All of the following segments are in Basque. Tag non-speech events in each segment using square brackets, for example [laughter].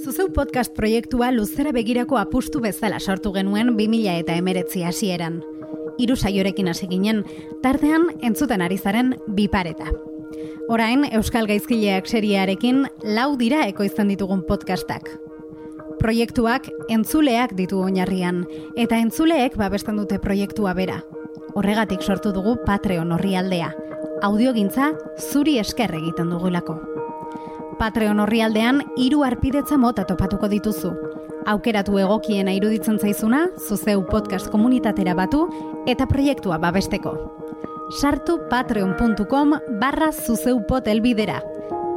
Zuzeu podcast proiektua luzera begirako apustu bezala sortu genuen 2000 eta emeretzi hasieran. Hiru saiorekin hasi ginen, tartean entzuten ari zaren bipareta. Orain, Euskal Gaizkileak seriarekin lau dira ekoizten ditugun podcastak. Proiektuak entzuleak ditu oinarrian, eta entzuleek babesten dute proiektua bera. Horregatik sortu dugu Patreon horri aldea. Audiogintza zuri esker egiten dugulako. Patreon horri aldean, iru arpidetza mota topatuko dituzu. Aukeratu egokiena iruditzen zaizuna, zuzeu podcast komunitatera batu, eta proiektua babesteko. Sartu patreon.com barra zuzeupot elbidera.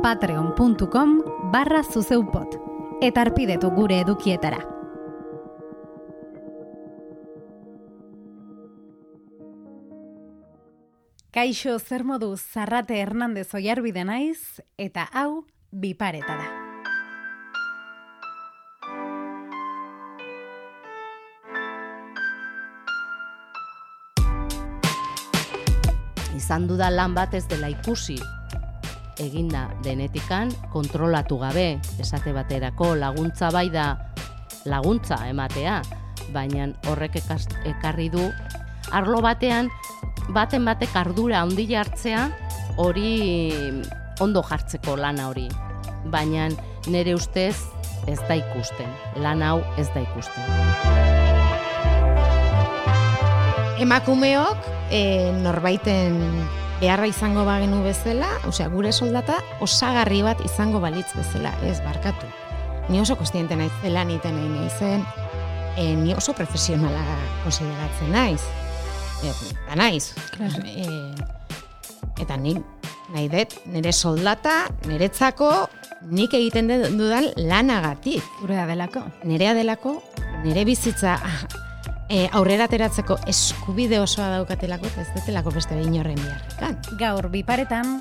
patreon.com barra zuzeupot. Eta arpidetu gure edukietara. Kaixo zer modu Zarrate Hernandez oiarbide naiz eta hau bipareta da. izan duda lan bat ez dela ikusi eginda denetikan kontrolatu gabe esate baterako laguntza bai da laguntza ematea baina horrek ekarri du arlo batean baten batek ardura handi hartzea hori ondo jartzeko lana hori baina nire ustez ez da ikusten lan hau ez da ikusten emakumeok e, norbaiten beharra izango bagenu bezala, osea, gure soldata osagarri bat izango balitz bezala, ez barkatu. Ni oso kostiente naiz zelan iten nahi naizen, e, ni oso profesionala konsideratzen naiz. E, da naiz. E, eta nik nahi dut, nire soldata, niretzako, nik egiten dudan lanagatik. Gurea delako. Nerea delako, nire bizitza [laughs] e, aurrera ateratzeko eskubide osoa daukatelako, ez dutelako beste behin horren biharrekan. Gaur biparetan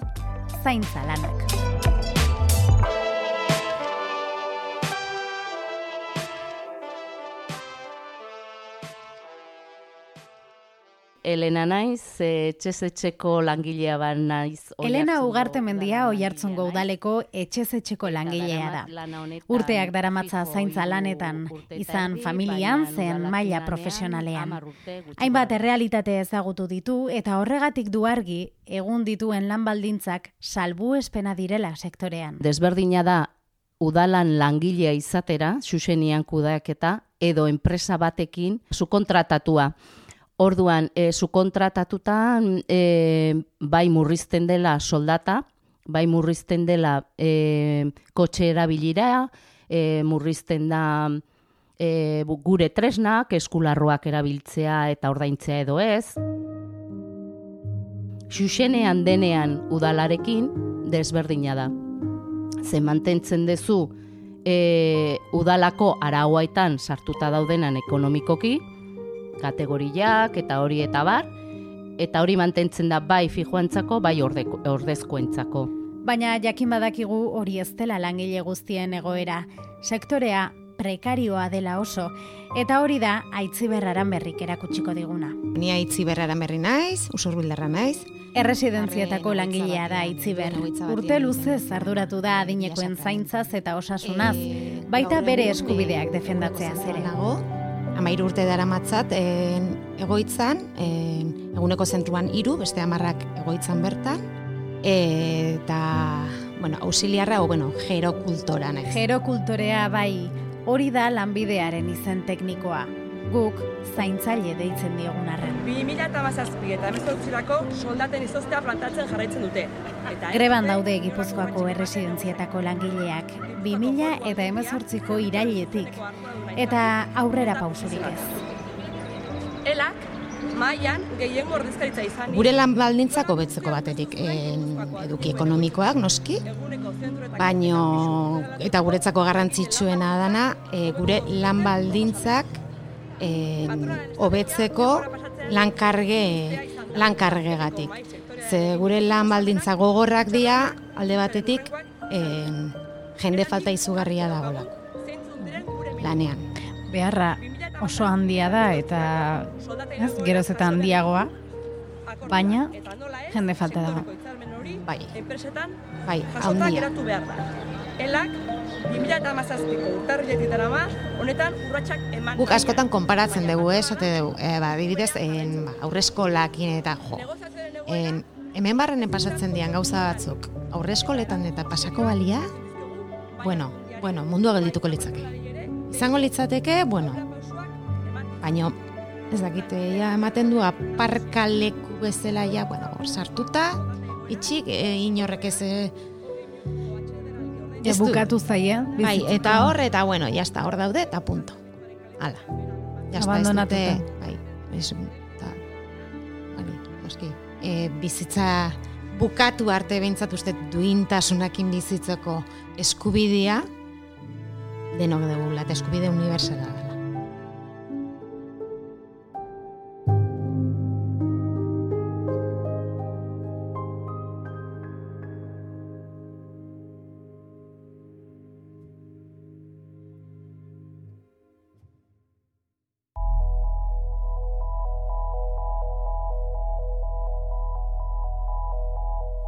zaintza lanak. Elena naiz, eh, etxez etxeko langilea bat naiz. Elena Ugarte mendia naiz. udaleko etxez-etxeko langilea da. Urteak daramatza zaintza lanetan, izan familian, zen maila profesionalean. Hainbat errealitate ezagutu ditu eta horregatik du argi egun dituen lan baldintzak salbuespena direla sektorean. Desberdina da udalan langilea izatera, xusenian kudeaketa, edo enpresa batekin sukontratatua. Orduan, e, sukontratatutan e, bai murrizten dela soldata, bai murrizten dela e, kotxe erabilira, e, murrizten da e, gure tresnak, eskularroak erabiltzea eta ordaintzea edo ez. Xuxenean denean udalarekin desberdina da. Ze mantentzen dezu e, udalako arauaitan sartuta daudenan ekonomikoki, kategoriak eta hori eta bar, eta hori mantentzen da bai fijoantzako, bai orde, ordezkoentzako. Baina jakin badakigu hori ez dela langile guztien egoera. Sektorea prekarioa dela oso, eta hori da aitziberraran berrik erakutsiko diguna. Ni aitzi berrara berri naiz, usurbildarra naiz, Erresidentzietako langilea da batean, hogeitza Urte luzez arduratu da adinekoen zaintzaz eta osasunaz, E, baita bere eskubideak e, defendatzeaz ere. Nago, amairu urte dara matzat, egoitzan, en, eguneko zentruan hiru beste amarrak egoitzan bertan, eta, bueno, auxiliarra, o, bueno, gerokultora naiz. Gerokultorea bai, hori da lanbidearen izen teknikoa. Guk zaintzaile deitzen diogun arren. 2007 eta 2008 soldaten izoztea plantatzen jarraitzen dute. Eta Greban daude Gipuzkoako erresidentzietako langileak 2000 eta 18ko irailetik eta aurrera pausurik ez. Elak mailan gehiengo ordezkaritza izan Gure lan baldintzak hobetzeko batetik en, eduki ekonomikoak, noski, baino eta guretzako garrantzitsuena dana e, gure lan baldintzak en, hobetzeko lankarge lankargegatik. Ze gure lan baldintza gogorrak dira alde batetik en, jende falta izugarria dagoelako lanean. Beharra oso handia da eta ez, geroz eta handiagoa, baina jende falta dago. Bai. Enpresetan Bai, jasota handia. geratu behar da. Elak 2000 eta mazazpiko urtarriletik darama, honetan urratsak eman. Guk askotan konparatzen dugu, eh, esate dugu, e, ba, adibidez, en, ba, aurreskolakin eta jo. En, hemen barrenen pasatzen dian gauza batzuk, aurreskoletan eta pasako balia, bueno, bueno, mundua geldituko litzake. Izango litzateke, bueno, baino, ez dakite, ja, ematen du aparkaleku bezala, ja, bueno, sartuta, itxik, e, inorrek ez, e, ez bukatu zaia. Bai, eta hor, eta bueno, ya está, hor daude, eta punto. Hala. Está, ez dute, bai, ez, eta, hori, noski, e, bizitza bukatu arte behintzat uste duintasunakin bizitzeko eskubidea, denok dugula, eta eskubide universala dela.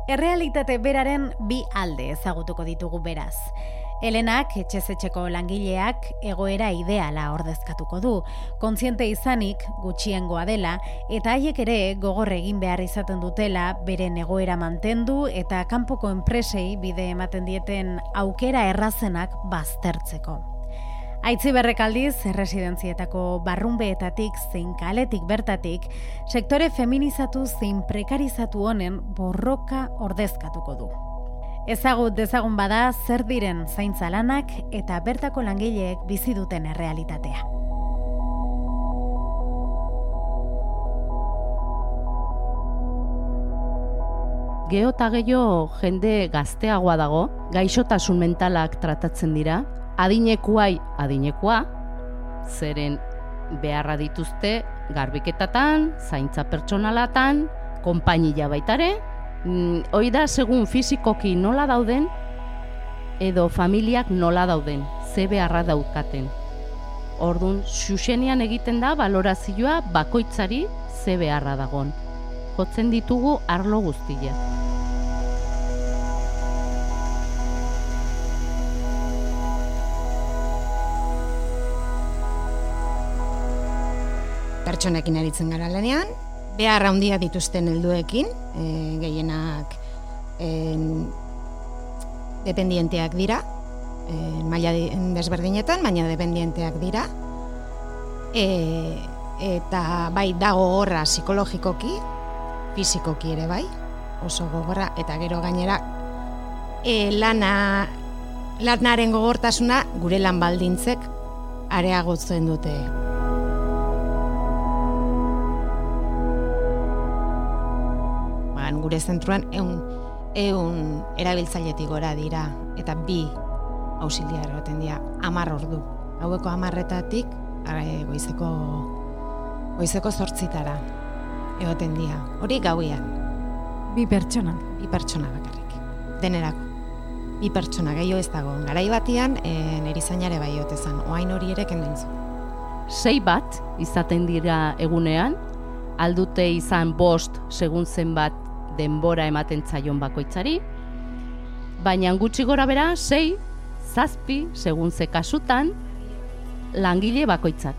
Errealitate beraren bi alde ezagutuko ditugu beraz. Helenak, etxez etxeko langileak, egoera ideala ordezkatuko du, kontziente izanik, gutxiengoa dela, eta haiek ere gogor egin behar izaten dutela, beren egoera mantendu eta kanpoko enpresei bide ematen dieten aukera errazenak baztertzeko. Aitzi berrek aldiz, erresidentzietako barrunbeetatik zein kaletik bertatik, sektore feminizatu zein prekarizatu honen borroka ordezkatuko du. Ezagut dezagun bada zer diren zaintza lanak eta bertako langileek bizi duten errealitatea. Geho eta gehiago jende gazteagoa dago, gaixotasun mentalak tratatzen dira, adinekuai adinekua, zeren beharra dituzte garbiketatan, zaintza pertsonalatan, konpainia baitare, mm, hoi da segun fizikoki nola dauden, edo familiak nola dauden, ze beharra daukaten. Ordun xuxenian egiten da balorazioa bakoitzari ze beharra dagon. Jotzen ditugu arlo guztiak. Pertsonekin aritzen gara lanean, behar handia dituzten helduekin, e, gehienak en, dependienteak dira, e, maila di- desberdinetan, baina dependienteak dira, e, eta bai dago horra psikologikoki, fizikoki ere bai, oso gogorra, eta gero gainera e, lana, lanaren gogortasuna gure lan baldintzek areagotzen dute. Gure zentruan eun, eun erabiltzailetik gora dira eta bi auxiliar egoten dira amar ordu. Haueko amarretatik eh, goizeko goizeko zortzitara egoten dira. Hori gauian, Bi pertsona. bi pertsona bakarrik. Denerako. Bi pertsona gehiago ez dago. Garai batian, e, nerizainare bai ote zan. Oain hori ere kendentzu. sei bat izaten dira egunean, aldute izan bost segun zenbat denbora ematen zaion bakoitzari, baina gutxi gora bera sei, zazpi, segun ze kasutan, langile bakoitzak.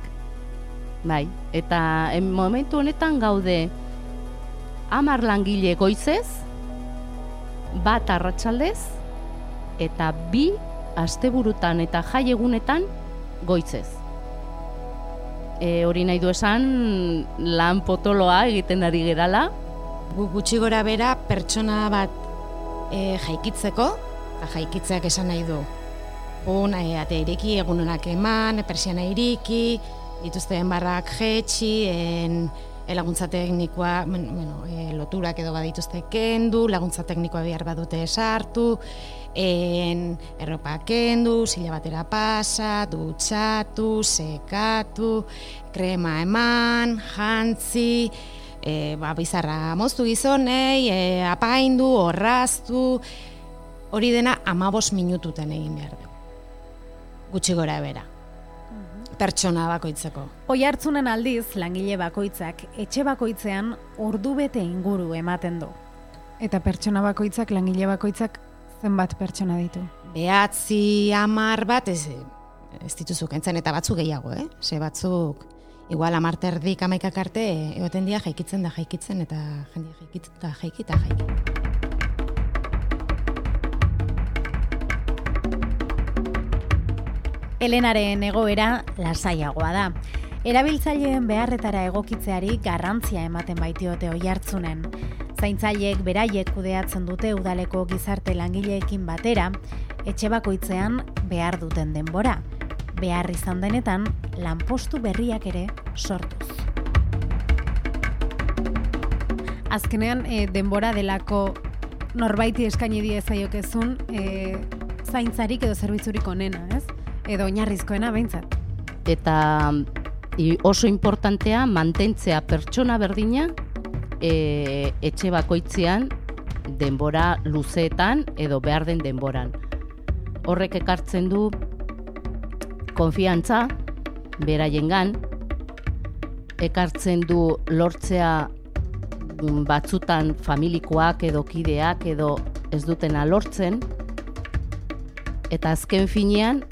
Bai, eta en momentu honetan gaude hamar langile goizez, bat arratsaldez, eta bi asteburutan eta jai egunetan goitzez. E, hori nahi du esan lan potoloa egiten ari gerala, Gu gutxi gora bera pertsona bat e, jaikitzeko, eta jaikitzeak esan nahi du. Un, e, ate iriki, egunonak eman, persiana iriki, dituzten barrak jetxi, en, e, laguntza teknikoa, bueno, e, loturak edo badituzte kendu, laguntza teknikoa behar badute sartu, en, erropa kendu, sila batera pasa, dutxatu, sekatu, krema eman, jantzi, e, ba, bizarra moztu gizonei, e, apaindu, orraztu, hori dena amabos minututen egin behar dugu. Gutxi gora bera. Pertsona bakoitzeko. Oi hartzunen aldiz, langile bakoitzak etxe bakoitzean ordubete inguru ematen du. Eta pertsona bakoitzak, langile bakoitzak zenbat pertsona ditu. behatzi amar bat, ez, ez dituzu kentzen, eta batzuk gehiago, eh? Ze batzuk, igual amarterdik amaikak arte, egoten dia jaikitzen da jaikitzen, eta jende jaikitzen da jaikita jaiki. Helenaren egoera lasaiagoa da. Erabiltzaileen beharretara egokitzeari garrantzia ematen baitiote oi hartzunen. Zaintzaileek beraiek kudeatzen dute udaleko gizarte langileekin batera, etxe bakoitzean behar duten denbora. Behar izan denetan, lanpostu berriak ere sortuz. Azkenean, e, denbora delako norbaiti eskaini die zaiokezun e, zaintzarik edo zerbitzurik onena, ez? Edo oinarrizkoena behintzat. Eta oso importantea mantentzea pertsona berdina e, etxe bakoitzean denbora luzeetan edo behar den denboran. Horrek ekartzen du konfiantza beraiengan ekartzen du lortzea mm, batzutan familikoak edo kideak edo ez dutena lortzen eta azken finean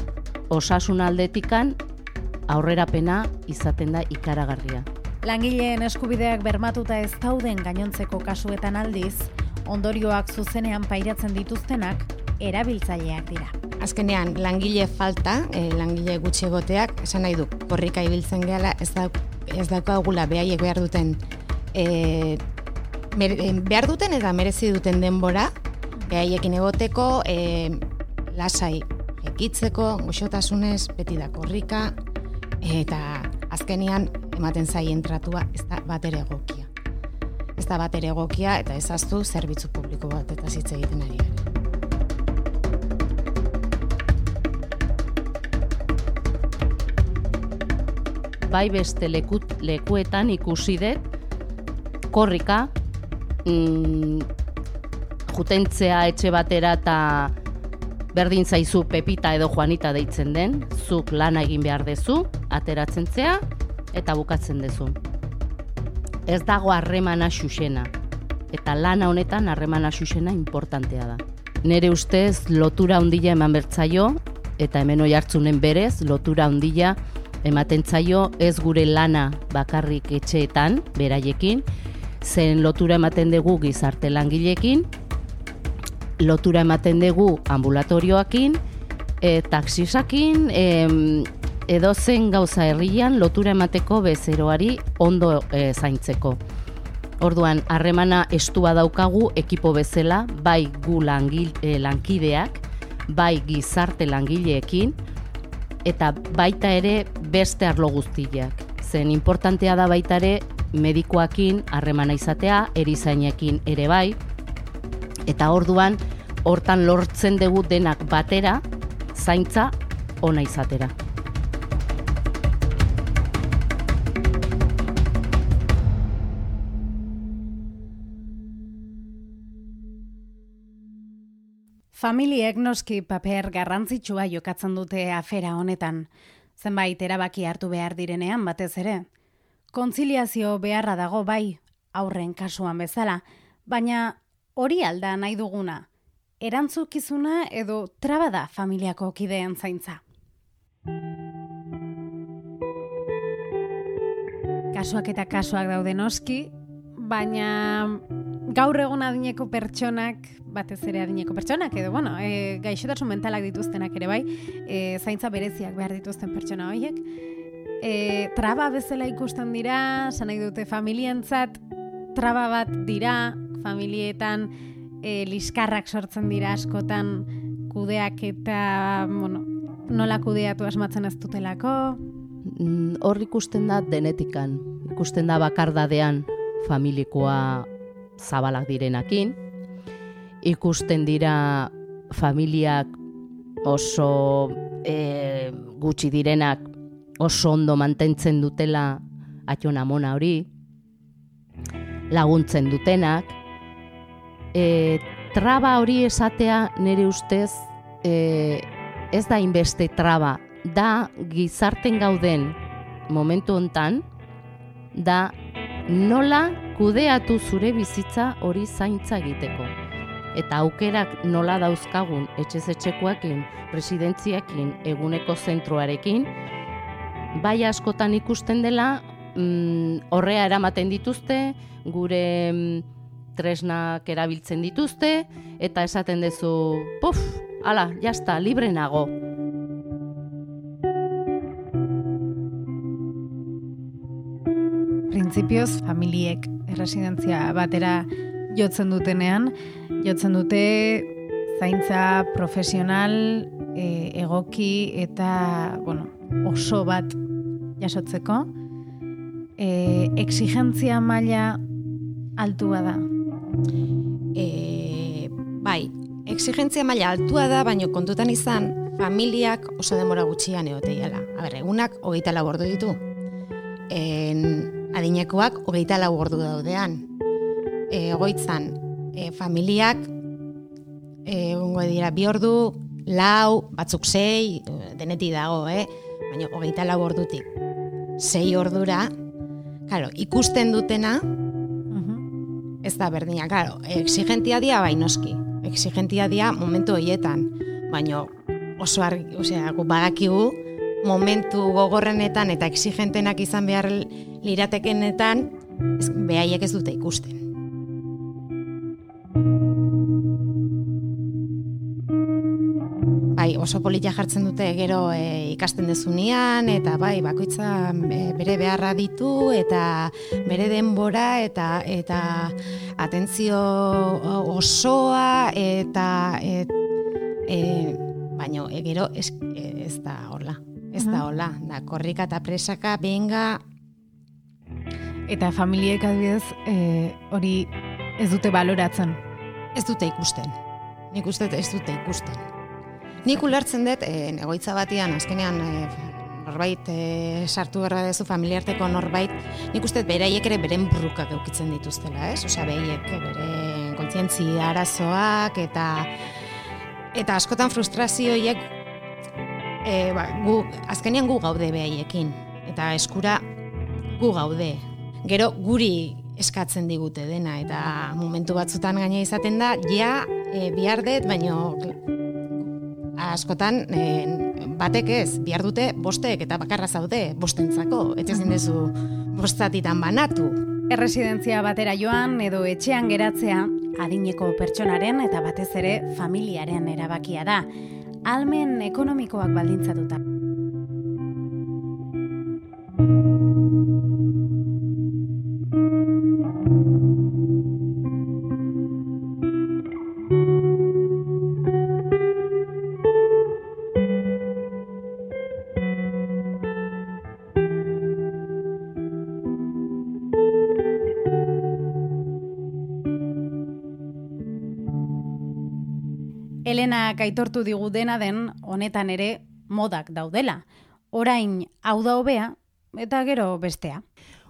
osasun aldetikan aurrerapena izaten da ikaragarria. Langileen eskubideak bermatuta ez dauden gainontzeko kasuetan aldiz, ondorioak zuzenean pairatzen dituztenak erabiltzaileak dira. Azkenean, langile falta, e, langile gutxi egoteak, esan nahi du, korrika ibiltzen gehala, ez, da, ez daukagula behaiek behar duten e, mer, behar duten eta merezi duten denbora, behaiekin egoteko, e, lasai ekitzeko, goxotasunez, beti da korrika, eta azkenean ematen zaien tratua ez da bat ere egokia. Ez da bat ere egokia eta ezaztu zerbitzu publiko bat eta zitze egiten ari gara. Bai beste lekut, lekuetan ikusi dut korrika mm, jutentzea etxe batera eta berdin zaizu Pepita edo Juanita deitzen den, zuk lana egin behar dezu, ateratzen zea eta bukatzen dezu. Ez dago harremana xuxena, eta lana honetan harremana xuxena importantea da. Nere ustez lotura ondila eman bertzaio, eta hemen oi hartzunen berez, lotura ondila ematen zaio ez gure lana bakarrik etxeetan, beraiekin, zen lotura ematen dugu gizarte langilekin, lotura ematen dugu ambulatorioakin, e, taxisakin, e, edo zen gauza herrian lotura emateko bezeroari ondo e, zaintzeko. Orduan, harremana estua daukagu ekipo bezala, bai gu langil, e, lankideak, bai gizarte langileekin, eta baita ere beste arlo guztiak. Zen importantea da baita ere medikoakin harremana izatea, erizainekin ere bai, eta orduan hortan lortzen dugu denak batera zaintza ona izatera. Familiek noski paper garrantzitsua jokatzen dute afera honetan, zenbait erabaki hartu behar direnean batez ere. Kontziliazio beharra dago bai, aurren kasuan bezala, baina hori alda nahi duguna, erantzukizuna edo traba da familiako kideen zaintza. Kasuak eta kasuak daude noski, baina gaur egun adineko pertsonak, batez ere adineko pertsonak, edo, bueno, e, gaixotasun mentalak dituztenak ere bai, e, zaintza bereziak behar dituzten pertsona horiek, e, traba bezala ikusten dira, sanai dute familientzat, traba bat dira, familietan e, liskarrak sortzen dira askotan kudeak eta, bueno, nola kudeatu asmatzen ez dutelako? Mm, hor ikusten da denetikan, ikusten da bakardadean familikoa zabalak direnakin, ikusten dira familiak oso e, gutxi direnak oso ondo mantentzen dutela atxona mona hori, laguntzen dutenak, e, traba hori esatea nire ustez e, ez da inbeste traba, da gizarten gauden momentu hontan, da nola kudeatu zure bizitza hori zaintza egiteko. eta aukerak nola dauzkagun etxez etxekoekin, residentziakin, eguneko zentroarekin, bai askotan ikusten dela, mm, horrea eramaten dituzte, gure mm, tresnak erabiltzen dituzte, eta esaten duzu, puf, ala, jazta, libre nago. Printzipioz, familiek erresidentzia batera jotzen dutenean, jotzen dute zaintza profesional e, egoki eta bueno, oso bat jasotzeko. E, exigentzia maila altua da. E, bai, exigentzia maila altua da, baino kontutan izan, familiak oso demora gutxian eoteiala. A ber, egunak hogeita lau ordu ditu. En, adinekoak hogeita lau ordu daudean. E, goitzan, e, familiak e, dira bi ordu, lau, batzuk sei, deneti dago, eh? baina hogeita lau ordutik. Sei ordura, claro, ikusten dutena, ez da berdina, claro, exigentia dia bai noski. Exigentia dia momentu hoietan, baina oso argi, osea, gu badakigu momentu gogorrenetan eta exigentenak izan behar liratekenetan, ez, behaiek ez dute ikusten. Bai, oso politia jartzen dute gero e, ikasten dezunean eta bai, bakoitza e, bere beharra ditu eta bere denbora eta eta atentzio osoa eta et, e, baino e, gero ez, ez da hola. Ez da hola, da korrika eta presaka benga Eta familiek adibidez e, hori ez dute baloratzen. ez dute ikusten. Nik uste ez dute ikusten. Nik ulertzen dut, e, egoitza batian, azkenean e, norbait e, sartu gerra dezu familiarteko norbait, nik uste beraiek ere beren burrukak eukitzen dituztela, ez? Osea, beraiek bere kontzientzia arazoak eta eta askotan frustrazioiek e, ba, gu, azkenean gu gaude behaiekin. Eta eskura gu gaude. Gero guri eskatzen digute dena eta momentu batzutan gaina izaten da ja e, bihar dut baino askotan e, batek ez bihar dute bostek eta bakarra zaude bostentzako ezin dezu bostatitan banatu Erresidentzia batera joan edo etxean geratzea adineko pertsonaren eta batez ere familiaren erabakia da. Almen ekonomikoak baldintzatuta. Elena aitortu digu dena den honetan ere modak daudela. Orain hau da hobea eta gero bestea.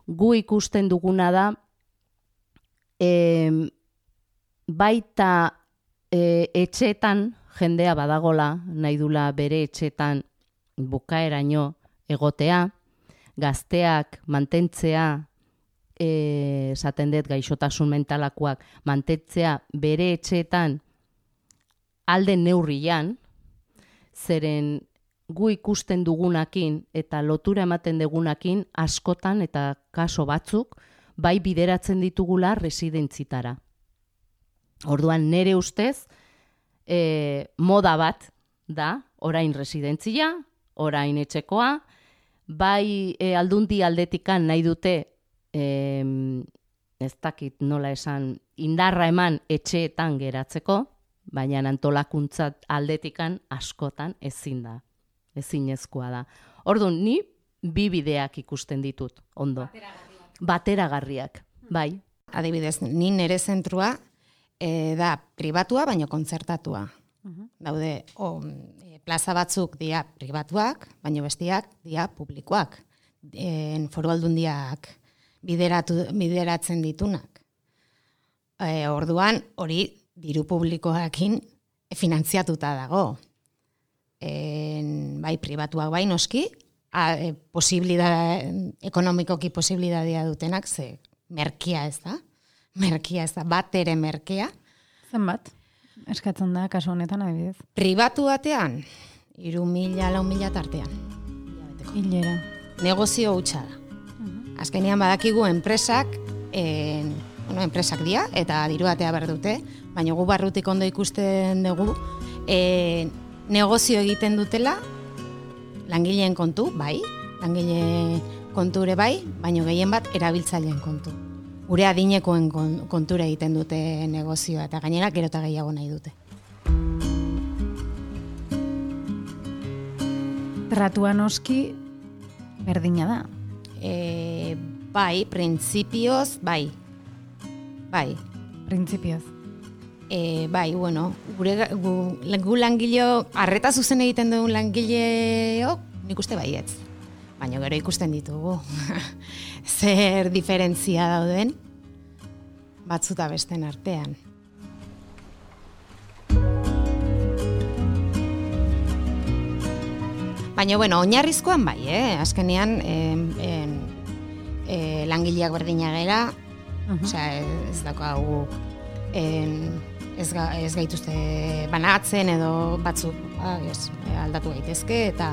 gu ikusten duguna da e, baita e, etxeetan jendea badagola, nahi dula bere etxeetan bukaeraino egotea, gazteak mantentzea, e, esaten dut gaixotasun mentalakoak, mantentzea bere etxeetan alde neurrian, zeren gu ikusten dugunakin eta lotura ematen dugunakin askotan eta kaso batzuk bai bideratzen ditugula residentzitara. Orduan nere ustez e, moda bat da orain residentzia, orain etxekoa, bai e, aldundi aldetikan nahi dute e, ez dakit nola esan indarra eman etxeetan geratzeko, baina antolakuntzat aldetikan askotan ezin da ezinezkoa da. Orduan, ni bi bideak ikusten ditut, ondo. Bateragarriak. bai. adibidez, ni nere zentrua e, da pribatua baino kontzertatua. Daude, o, e, plaza batzuk dira pribatuak, baino bestiak dira publikoak. En foru aldundiak bideratu, bideratzen ditunak. E, orduan, hori diru publikoakin finantziatuta dago. En, bai, pribatuak bai noski, a, e, posibilidad, ekonomikoki posibilitatea dutenak, ze merkia ez da, merkia ez da, bat ere merkea, Zenbat? Eskatzen da, kasu honetan adibidez. Pribatu batean, iru mila, lau mila tartean. Hilera. Negozio hutsa da. Azkenean badakigu enpresak, en, bueno, enpresak dira, eta diru batea behar dute, baina gu barrutik ondo ikusten dugu, e, negozio egiten dutela, langileen kontu, bai, langile konture bai, baina gehien bat erabiltzaileen kontu. Gure adinekoen kon- kontura egiten dute negozioa, eta gainera gero eta gehiago nahi dute. Tratua noski berdina da. E, bai, printzipioz, bai. Bai, Printzipioz. E, bai, bueno, gure, gu, gu langileo, arreta zuzen egiten duen langileok, nik uste baietz. Baina gero ikusten ditugu. [laughs] Zer diferentzia dauden batzuta besten artean. Baina, bueno, oinarrizkoan bai, eh? Azkenean, em, em, eh, langileak berdina gera, Osea, ez daukagu en, ez, ga, ez gaituzte banatzen edo batzuk ba, ez, aldatu gaitezke eta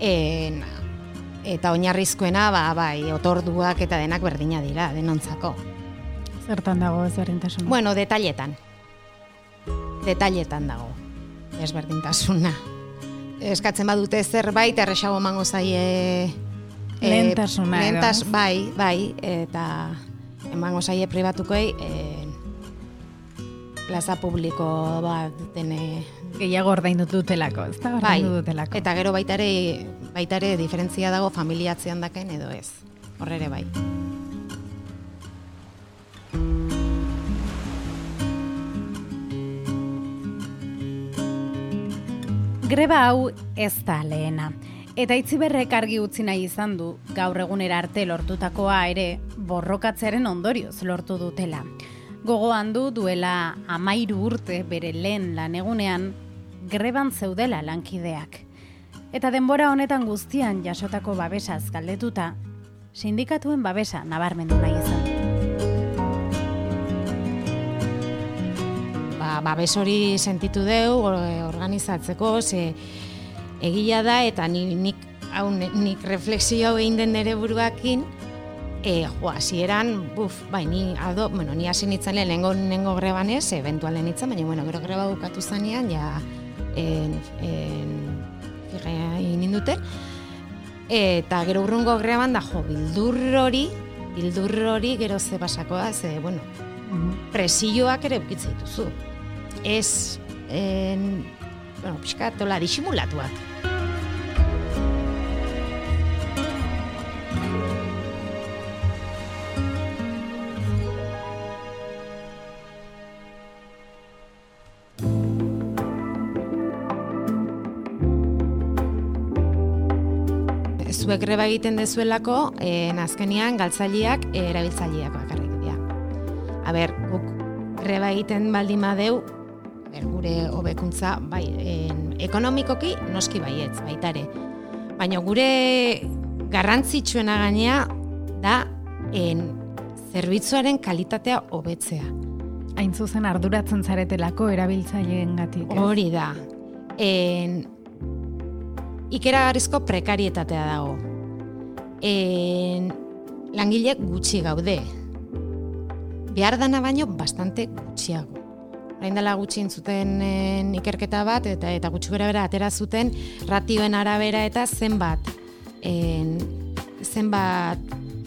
en, eta oinarrizkoena ba, bai, otorduak eta denak berdina dira, denontzako. Zertan dago ezberdintasuna? Bueno, detailetan. Detailetan dago. Ezberdintasuna. Eskatzen badute zerbait, erresago emango zaie... eh, Lehentasuna edo, lehentas- ez? Bai, bai, eta emango zaie pribatukoei eh, plaza publiko bat dene... Gehiago ordaindu dutelako, ez da? Bai, dutelako. eta gero baitare, baitare diferentzia dago familiatzean dakaen edo ez. Horre ere bai. Greba hau ez da lehena. Eta itziberrek argi utzi nahi izan du, gaur egunera arte lortutakoa ere, borrokatzearen ondorioz lortu dutela. Gogoan du duela amairu urte bere lehen lan egunean, greban zeudela lankideak. Eta denbora honetan guztian jasotako babesaz galdetuta, sindikatuen babesa nabarmendu nahi izan. ba, babes hori sentitu deu or- organizatzeko, ze egia da eta ni, nik, hau, nik refleksio hau egin den nire buruakin, e, jo, hasieran, buf, bai, ni, ado, bueno, ni hasi nintzen lehen, lehengo greban ez, eventualen nintzen, baina, bueno, gero greba bukatu zanean, ja, en, en, fije egin ninduten, eta gero urrungo greban da, jo, bildur hori, bildur hori gero ze basakoa, ze, bueno, presioak ere ukitze dituzu. Ez, en, bueno, pixka, tola, disimulatuak. Zuek greba egiten dezuelako, eh, azkenean galtzaileak eh, erabiltzaileak bakarrik dira. A ber, guk greba egiten baldin badeu, gure hobekuntza bai, en, ekonomikoki noski baietz, baita ere. Baina gure garrantzitsuena gainea da en, zerbitzuaren kalitatea hobetzea. Hain zuzen arduratzen zaretelako erabiltzaileen gatik. Hori da. En, ikeragarrizko prekarietatea dago. En, langileak gutxi gaude. Behar dana baino bastante gutxiago. Orain dela gutxi zuten ikerketa bat eta eta gutxi bera bera atera zuten ratioen arabera eta zenbat en, zenbat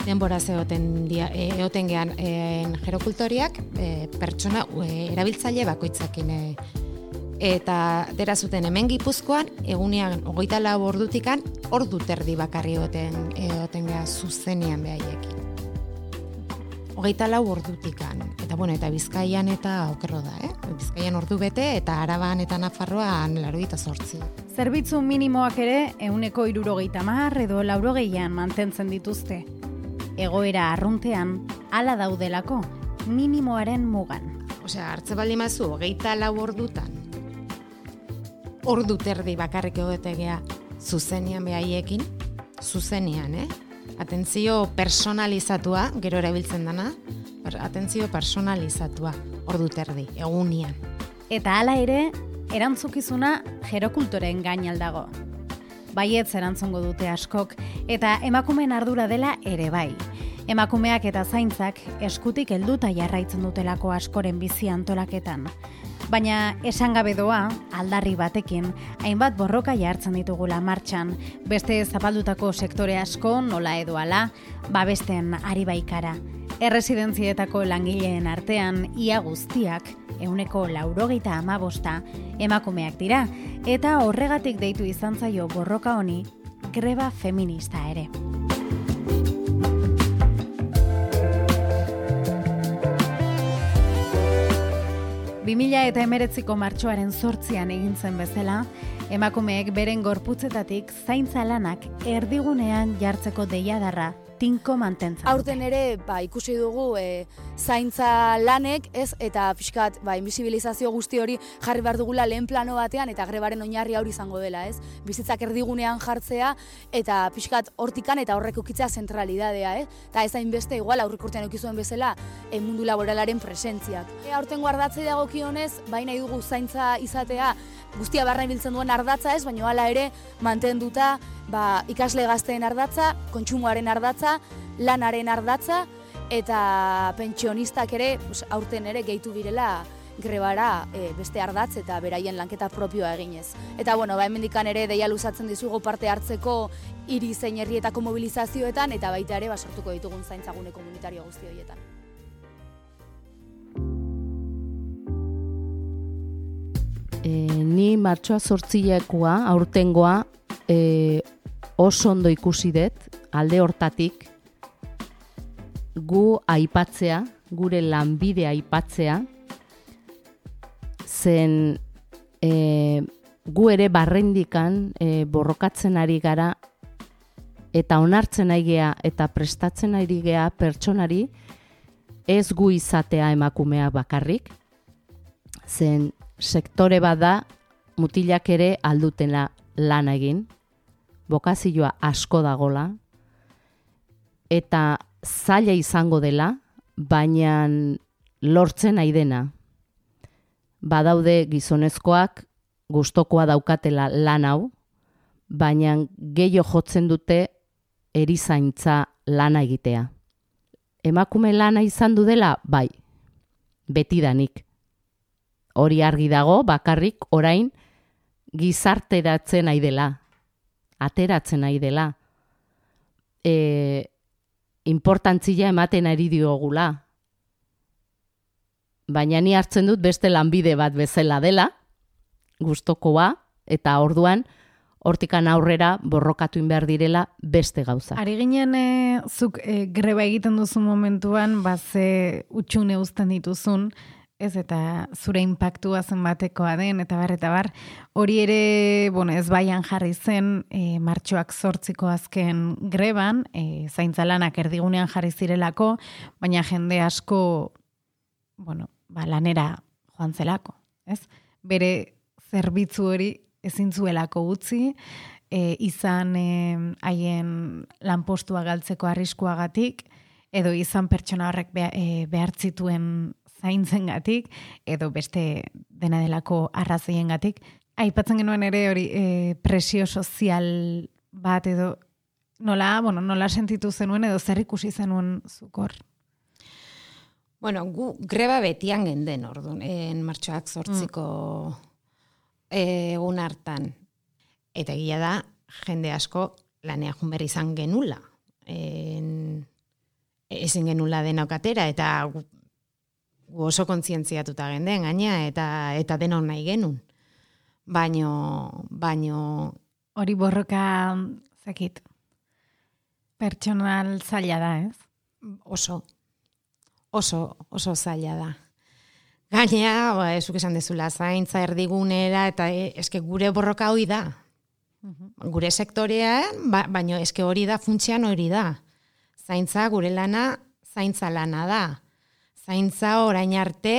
denbora zegoten dia, e, egoten gean en, gerokultoriak e, pertsona e, erabiltzaile bakoitzakin e, eta atera zuten hemen Gipuzkoan egunean hogeita lau ordutikan ordu terdi bakarri egoten egoten gea zuzenean behaiekin. Hogeita lau ordutikan. Eta bueno, eta Bizkaian eta okerro da, eh? Bizkaian ordu bete eta Araban eta Nafarroan larogeita zortzi. Zerbitzu minimoak ere euneko irurogeita mar edo laurogeian mantentzen dituzte. Egoera arruntean, hala daudelako, minimoaren mugan. Osea, hartze baldin mazu, hogeita lau ordutan, ordu terdi bakarrik egotegea zuzenean behaiekin, zuzenean, eh? Atentzio personalizatua, gero erabiltzen dana, atentzio personalizatua, ordu terdi, egunean. Eta hala ere, erantzukizuna jerokultoren gain aldago. Baietz erantzungo dute askok, eta emakumeen ardura dela ere bai. Emakumeak eta zaintzak eskutik helduta jarraitzen dutelako askoren bizi antolaketan. Baina esan gabe doa, aldarri batekin, hainbat borroka jartzen ditugula martxan, beste zapaldutako sektore asko nola edoala, babesten ari baikara. Erresidentzietako langileen artean, ia guztiak, euneko laurogeita amabosta, emakumeak dira, eta horregatik deitu izan zaio borroka honi, greba feminista ere. 2000 eta emeretziko martxoaren sortzian egin zen bezala, emakumeek beren gorputzetatik zaintza lanak erdigunean jartzeko deiadarra tinko mantentzen. Aurten ere, ba, ikusi dugu e, zaintza lanek, ez, eta pixkat, ba, invisibilizazio guzti hori jarri behar dugula lehen plano batean, eta grebaren oinarri hori izango dela, ez? Bizitzak erdigunean jartzea, eta pixkat hortikan eta horrek ukitzea zentralidadea, eh? Eta ez beste, igual, aurrik urtean ukizuen bezala, e, mundu laboralaren presentziak. E, aurten guardatzei dago kionez, baina dugu zaintza izatea, guztia barra biltzen duen ardatza ez, baina hala ere mantenduta ba, ikasle gazteen ardatza, kontsumoaren ardatza, lanaren ardatza, eta pentsionistak ere, aurten ere gehitu birela grebara e, beste ardatz eta beraien lanketa propioa eginez. Eta bueno, ba, hemendikan ere deia luzatzen dizugu parte hartzeko hiri zein herrietako mobilizazioetan eta baita ere basortuko ditugun zaintzagune komunitario guzti horietan. E, ni martxoa sortzilekoa, aurtengoa, e, oso ondo ikusi dut, alde hortatik, gu aipatzea, gure lanbide aipatzea, zen e, gu ere barrendikan e, borrokatzen ari gara eta onartzen ari gea eta prestatzen ari gea pertsonari ez gu izatea emakumea bakarrik, zen sektore bada mutilak ere aldutena lan egin, bokazioa asko dagola, eta zaila izango dela, baina lortzen nahi dena. Badaude gizonezkoak gustokoa daukatela lan hau, baina gehiago jotzen dute erizaintza lana egitea. Emakume lana izan du dela, bai, betidanik. Hori argi dago, bakarrik, orain, gizarteratzen nahi dela, ateratzen nahi dela, e, importantzia ematen ari diogula. Baina ni hartzen dut beste lanbide bat bezala dela, gustokoa eta orduan, hortikan aurrera borrokatu behar direla beste gauza. Ari ginen e, zuk e, greba egiten duzu momentuan, baze utxune uzten dituzun, ez eta zure impactua zenbatekoa den, eta bar, eta bar, hori ere, bueno, ez baian jarri zen, e, martxoak sortziko azken greban, e, zaintzalanak erdigunean jarri zirelako, baina jende asko, bueno, ba, lanera joan zelako, ez? Bere zerbitzu hori ezin zuelako utzi, e, izan haien lanpostua galtzeko arriskuagatik, edo izan pertsona horrek e, behar zaintzen gatik, edo beste dena delako arrazoien gatik. Aipatzen genuen ere hori e, presio sozial bat edo nola, bueno, nola sentitu zenuen edo zer ikusi zenuen zukor? Bueno, gu greba betian genden orduan, en martxoak zortziko mm. egun hartan. Eta egia da, jende asko lanea junber izan genula. En, ezin genula denokatera, eta gu oso kontzientziatuta genden gaina eta eta denon nahi genun. Baino baino hori borroka zakit pertsonal zaila da, ez? Oso oso oso zaila da. Gaina, ba, esuk esan dezula, zaintza erdigunera, eta e, eske gure borroka hori da. Gure sektorean, ba, baino eske hori da, funtsian hori da. Zaintza gure lana, zaintza lana da zaintza orain arte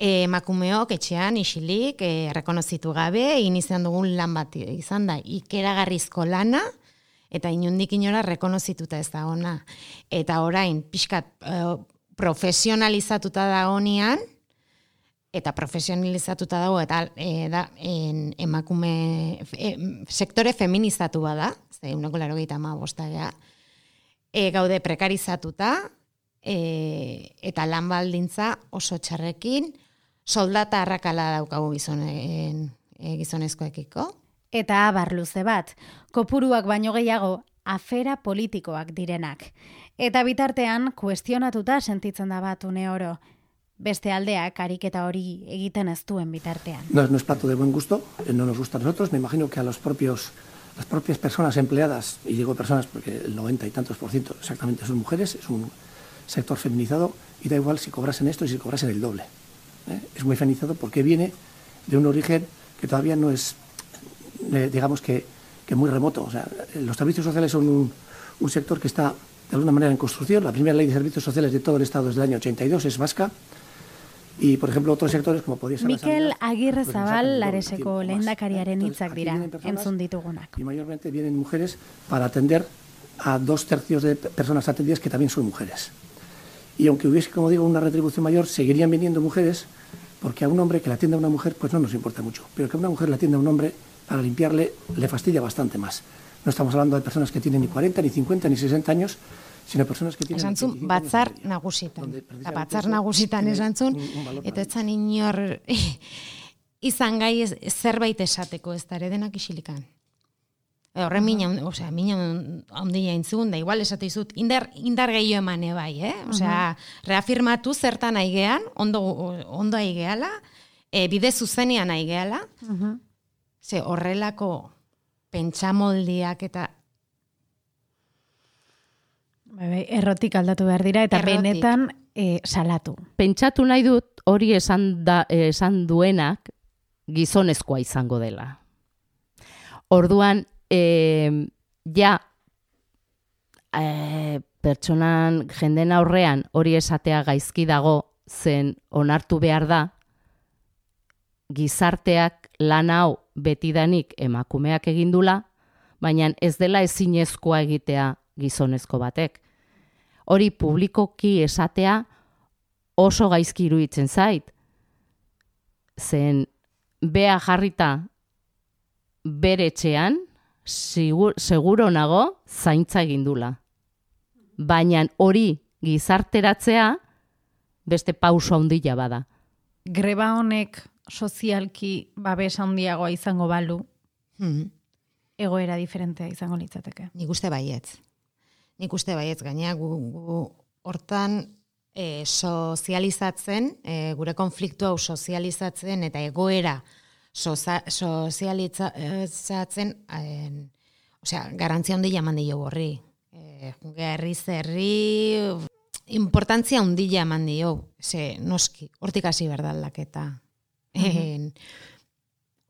e, emakumeok etxean isilik e, rekonozitu gabe egin dugun lan bat izan da ikeragarrizko lana eta inundik inora rekonozituta ez da ona. Eta orain pixkat e, profesionalizatuta da honian eta profesionalizatuta dago eta e, da en, emakume e, sektore feminizatu bada, ze uneko laro ama bostagea, e, gaude prekarizatuta e, eta lan baldintza oso txarrekin soldata arrakala daukagu gizonen, e, gizonezkoekiko. Eta abar luze bat, kopuruak baino gehiago afera politikoak direnak. Eta bitartean, kuestionatuta sentitzen da bat une oro. Beste aldeak ariketa hori egiten ez duen bitartean. No, no es plato de buen gusto, eh, no nos gusta a nosotros. Me imagino que a los propios, las propias personas empleadas, y digo personas porque el 90 y tantos por ciento exactamente son mujeres, es un sector feminizado, y da igual si cobrasen esto y si cobrasen el doble. ¿eh? Es muy feminizado porque viene de un origen que todavía no es, eh, digamos que, que, muy remoto. O sea, los servicios sociales son un, un sector que está de alguna manera en construcción. La primera ley de servicios sociales de todo el Estado desde el año 82 es vasca. Y, por ejemplo, otros sectores como podría ser Mikel la sanidad, Agirre pues, Zabal lareseko lehendakariaren ¿eh? hitzak dira, entzun ditugunak. Y mayormente vienen mujeres para atender a dos tercios de pe- personas atendidas que también son mujeres. Y aunque hubiese, como digo, una retribución mayor, seguirían viniendo mujeres porque a un hombre que la atienda a una mujer pues no nos importa mucho. Pero que a una mujer la atienda a un hombre para limpiarle le fastidia bastante más. No estamos hablando de personas que tienen ni 40, ni 50, ni 60 años, sino personas que tienen... Esan zun, 25 años batzar media. nagusitan. Eta batzar nagusitan tiene esan zun, un- un valor eta etzan inor [laughs] izan gai zerbait esateko ez da denak isilikan. E, Horren mina, osea, mina handia intzun, da igual esate izut, indar, indar gehiago emane bai, eh? Osea, reafirmatu zertan aigean, ondo, ondo aigeala, e, bide zuzenean aigeala, ze horrelako pentsamoldiak eta Bai, bai, errotik aldatu behar dira eta Errotik. benetan e, salatu. Pentsatu nahi dut hori esan, da, esan duenak gizonezkoa izango dela. Orduan, e, ja, e, pertsonan jenden aurrean hori esatea gaizki dago zen onartu behar da, gizarteak lan hau betidanik emakumeak egindula, baina ez dela ezinezkoa egitea gizonezko batek. Hori publikoki esatea oso gaizki iruditzen zait. Zen bea jarrita bere etxean, sigur, seguro nago zaintza egindula. Baina hori gizarteratzea beste pauso handia bada. Greba honek sozialki babes handiagoa izango balu, hmm, egoera diferentea izango litzateke. nik uste baietz. Nik uste baietz, gaina gu, gu hortan e, sozializatzen, e, gure konfliktu hau sozializatzen eta egoera soza, sozializatzen, en, osea, garantzia handia eman dio horri. E, gerri zerri, importantzia handia eman dio, ze noski, hortik hasi behar da aldaketa. En,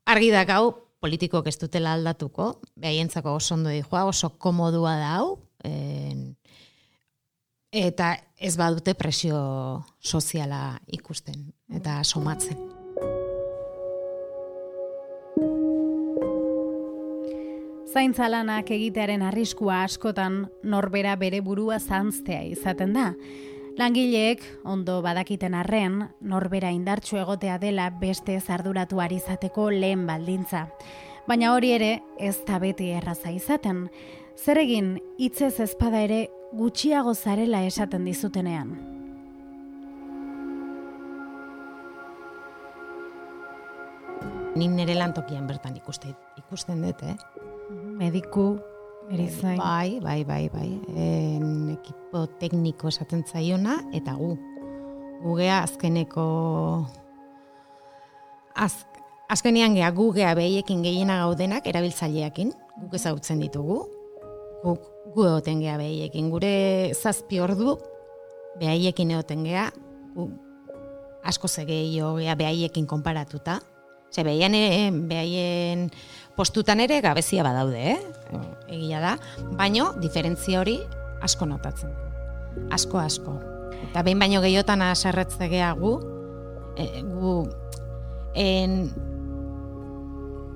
argi da gau, politikok ez dutela aldatuko, behaientzako oso ondo dijoa, oso komodua da hau, en, eta ez badute presio soziala ikusten eta somatzen. Zaintza lanak egitearen arriskua askotan norbera bere burua zantztea izaten da. Langileek ondo badakiten arren, norbera indartsu egotea dela beste zarduratu izateko lehen baldintza. Baina hori ere ez da beti erraza izaten. Zer egin hitzez ezpada ere gutxiago zarela esaten dizutenean. Ni nire lantokian bertan ikuste, ikusten dut, eh? Mediku, erizain. Bai, bai, bai, bai. En, ekipo tekniko esaten zaiona, eta gu. Gugea azkeneko... Az, azkenean gea gugea behiekin gehiena gaudenak erabiltzaileekin, guk ezagutzen ditugu. Guk gu egoten gea behiekin. Gure zazpi ordu behaiekin egoten gea, gu asko ze gehiago gea behaiekin konparatuta. Ze behaien, behaien postutan ere gabezia badaude, eh? Egia da, baino diferentzia hori asko notatzen. Asko asko. Eta behin baino gehiotan aserretze gea gu, e, gu en,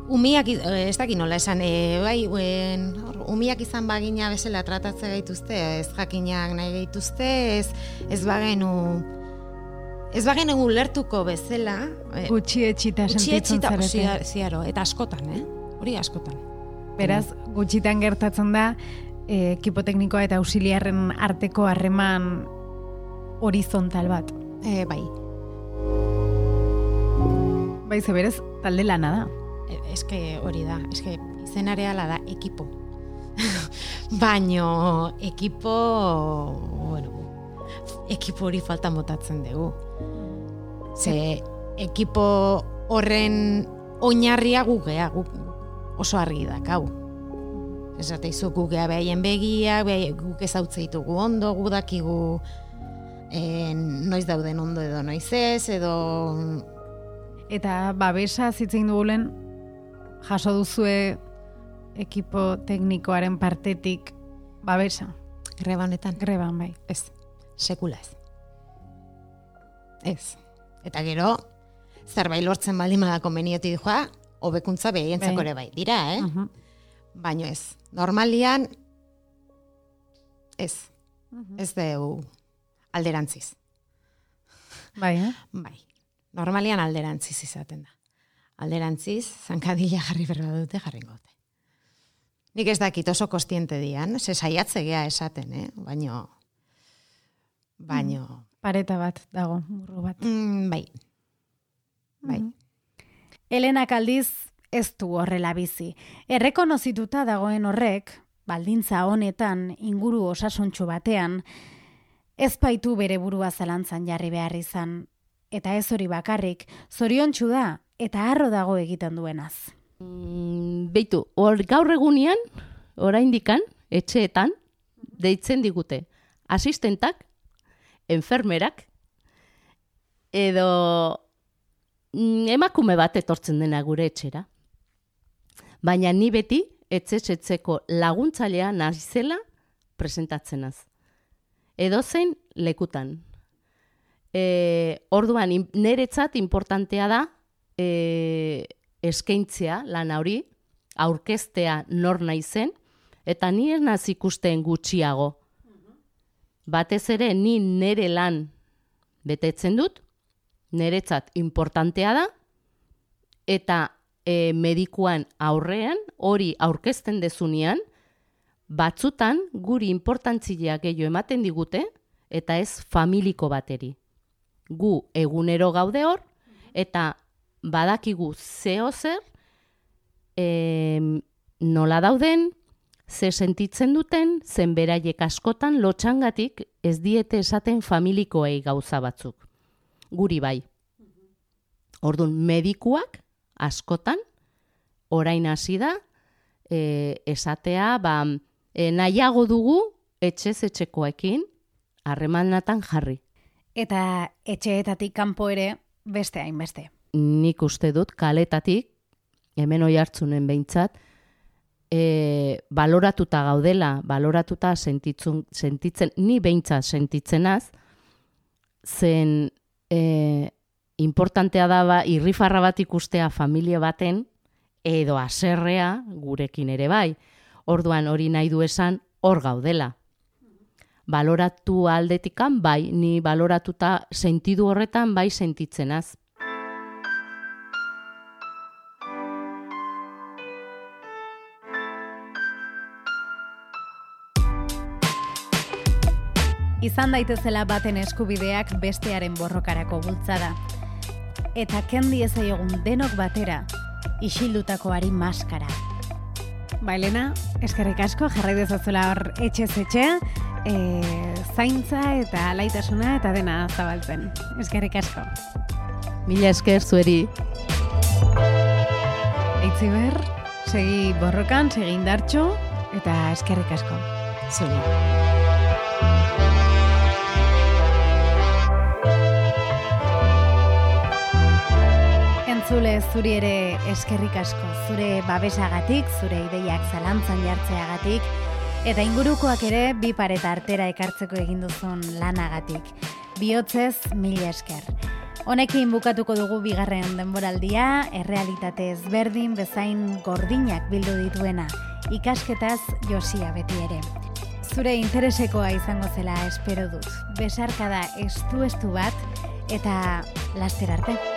umiak, eh, ez dakit nola esan, e, bai, en, hor, umiak izan bagina bezala tratatze gaituzte, ez jakinak nahi gaituzte, ez, ez bagenu, ez bagen egun lertuko bezala, eh, Gutxi etxita sentitzen zarete. zia- ziaro, eta askotan, eh? Hori askotan. Beraz, gutxitan gertatzen da, eh, ekipo teknikoa eta ausiliarren arteko harreman horizontal bat. E, bai, Bai, ze berez, talde lana da. E, eske hori da, eske izenarea da ekipo. [laughs] Baino ekipo, bueno, ekipo hori falta motatzen dugu. Ze ekipo horren oinarria gugea, guk oso argi dakau. Esate izu gugea behaien begiak, behaien guk ezautze ditugu ondo, gu dakigu eh, noiz dauden ondo edo noiz ez, edo Eta babesa zitzein dugulen, jaso duzue ekipo teknikoaren partetik babesa, greba honetan. greban bai. Ez, sekula ez. Ez. Eta gero, zerbait lortzen baldin bada konbenioti joa, hobekuntza behientzako Bai. ere bai. Dira, eh? Mhm. Baino ez. Normalian, ez. Ez dugu alderantziz. Bai, eh? Bai. Normalian alderantziz izaten da. Alderantziz, zankadila jarri berba dute jarringo dute. Nik ez dakit oso kostiente dian, ze saiatze gea esaten, eh? Baino, baino, Pareta bat dago, burru bat. mm, bai, bai. Elenak aldiz ez du horrela bizi. Errekonozituta dagoen horrek, baldintza honetan inguru osasuntxu batean, ez baitu bere burua zalantzan jarri behar izan. Eta ez hori bakarrik, zoriontsu da eta harro dago egiten duenaz. Mm, beitu, hor gaur egunean, oraindikan, etxeetan, deitzen digute. Asistentak, enfermerak, edo mm, emakume bat etortzen dena gure etxera. Baina ni beti, etxetxetzeko laguntzailea nazizela presentatzenaz. Edo zein lekutan. E, orduan, niretzat importantea da e, eskaintzea lan hori, aurkeztea nor naizen, eta ni ez naz ikusten gutxiago. Batez ere, ni nere lan betetzen dut, niretzat importantea da, eta e, medikuan aurrean, hori aurkezten dezunean, batzutan guri importantzia gehiago ematen digute, eta ez familiko bateri. Gu egunero gaude hor, eta badakigu zeo zer, em, nola dauden, ze sentitzen duten, zen beraiek askotan lotxangatik ez diete esaten familikoei gauza batzuk. Guri bai. Orduan, medikuak askotan, orain hasi da, e, esatea, ba, e, nahiago dugu etxez etxekoekin harremanatan jarri. Eta etxeetatik kanpo ere beste hainbeste. nik uste dut kaletatik, hemen oi hartzunen behintzat, e, baloratuta gaudela, baloratuta sentitzun, sentitzen, ni behintzat sentitzenaz, zen e, importantea da ba, irrifarra bat ikustea familia baten, edo aserrea gurekin ere bai. Orduan hori nahi du esan hor gaudela. Baloratu aldetikan bai, ni baloratuta sentidu horretan bai sentitzenaz. Izan daitezela baten eskubideak bestearen borrokarako bultzada. Eta kendi ezaiogun denok batera, isildutakoari maskara. Bailena, eskerrik asko, jarrai dezazuela hor etxez etxe, e, zaintza eta alaitasuna eta dena zabaltzen. Eskerrik asko. Mila esker zueri. Eitziber, segi borrokan, segi indartxo, eta eskerrik asko. Zuri. Entzule zuri ere eskerrik asko, zure babesagatik, zure ideiak zalantzan jartzeagatik, eta ingurukoak ere bi pareta artera ekartzeko egin duzun lanagatik. Bihotzez, mila esker. Honekin bukatuko dugu bigarren denboraldia, errealitate ezberdin bezain gordinak bildu dituena, ikasketaz josia beti ere. Zure interesekoa izango zela espero dut. Besarkada estu-estu bat, eta laster arte.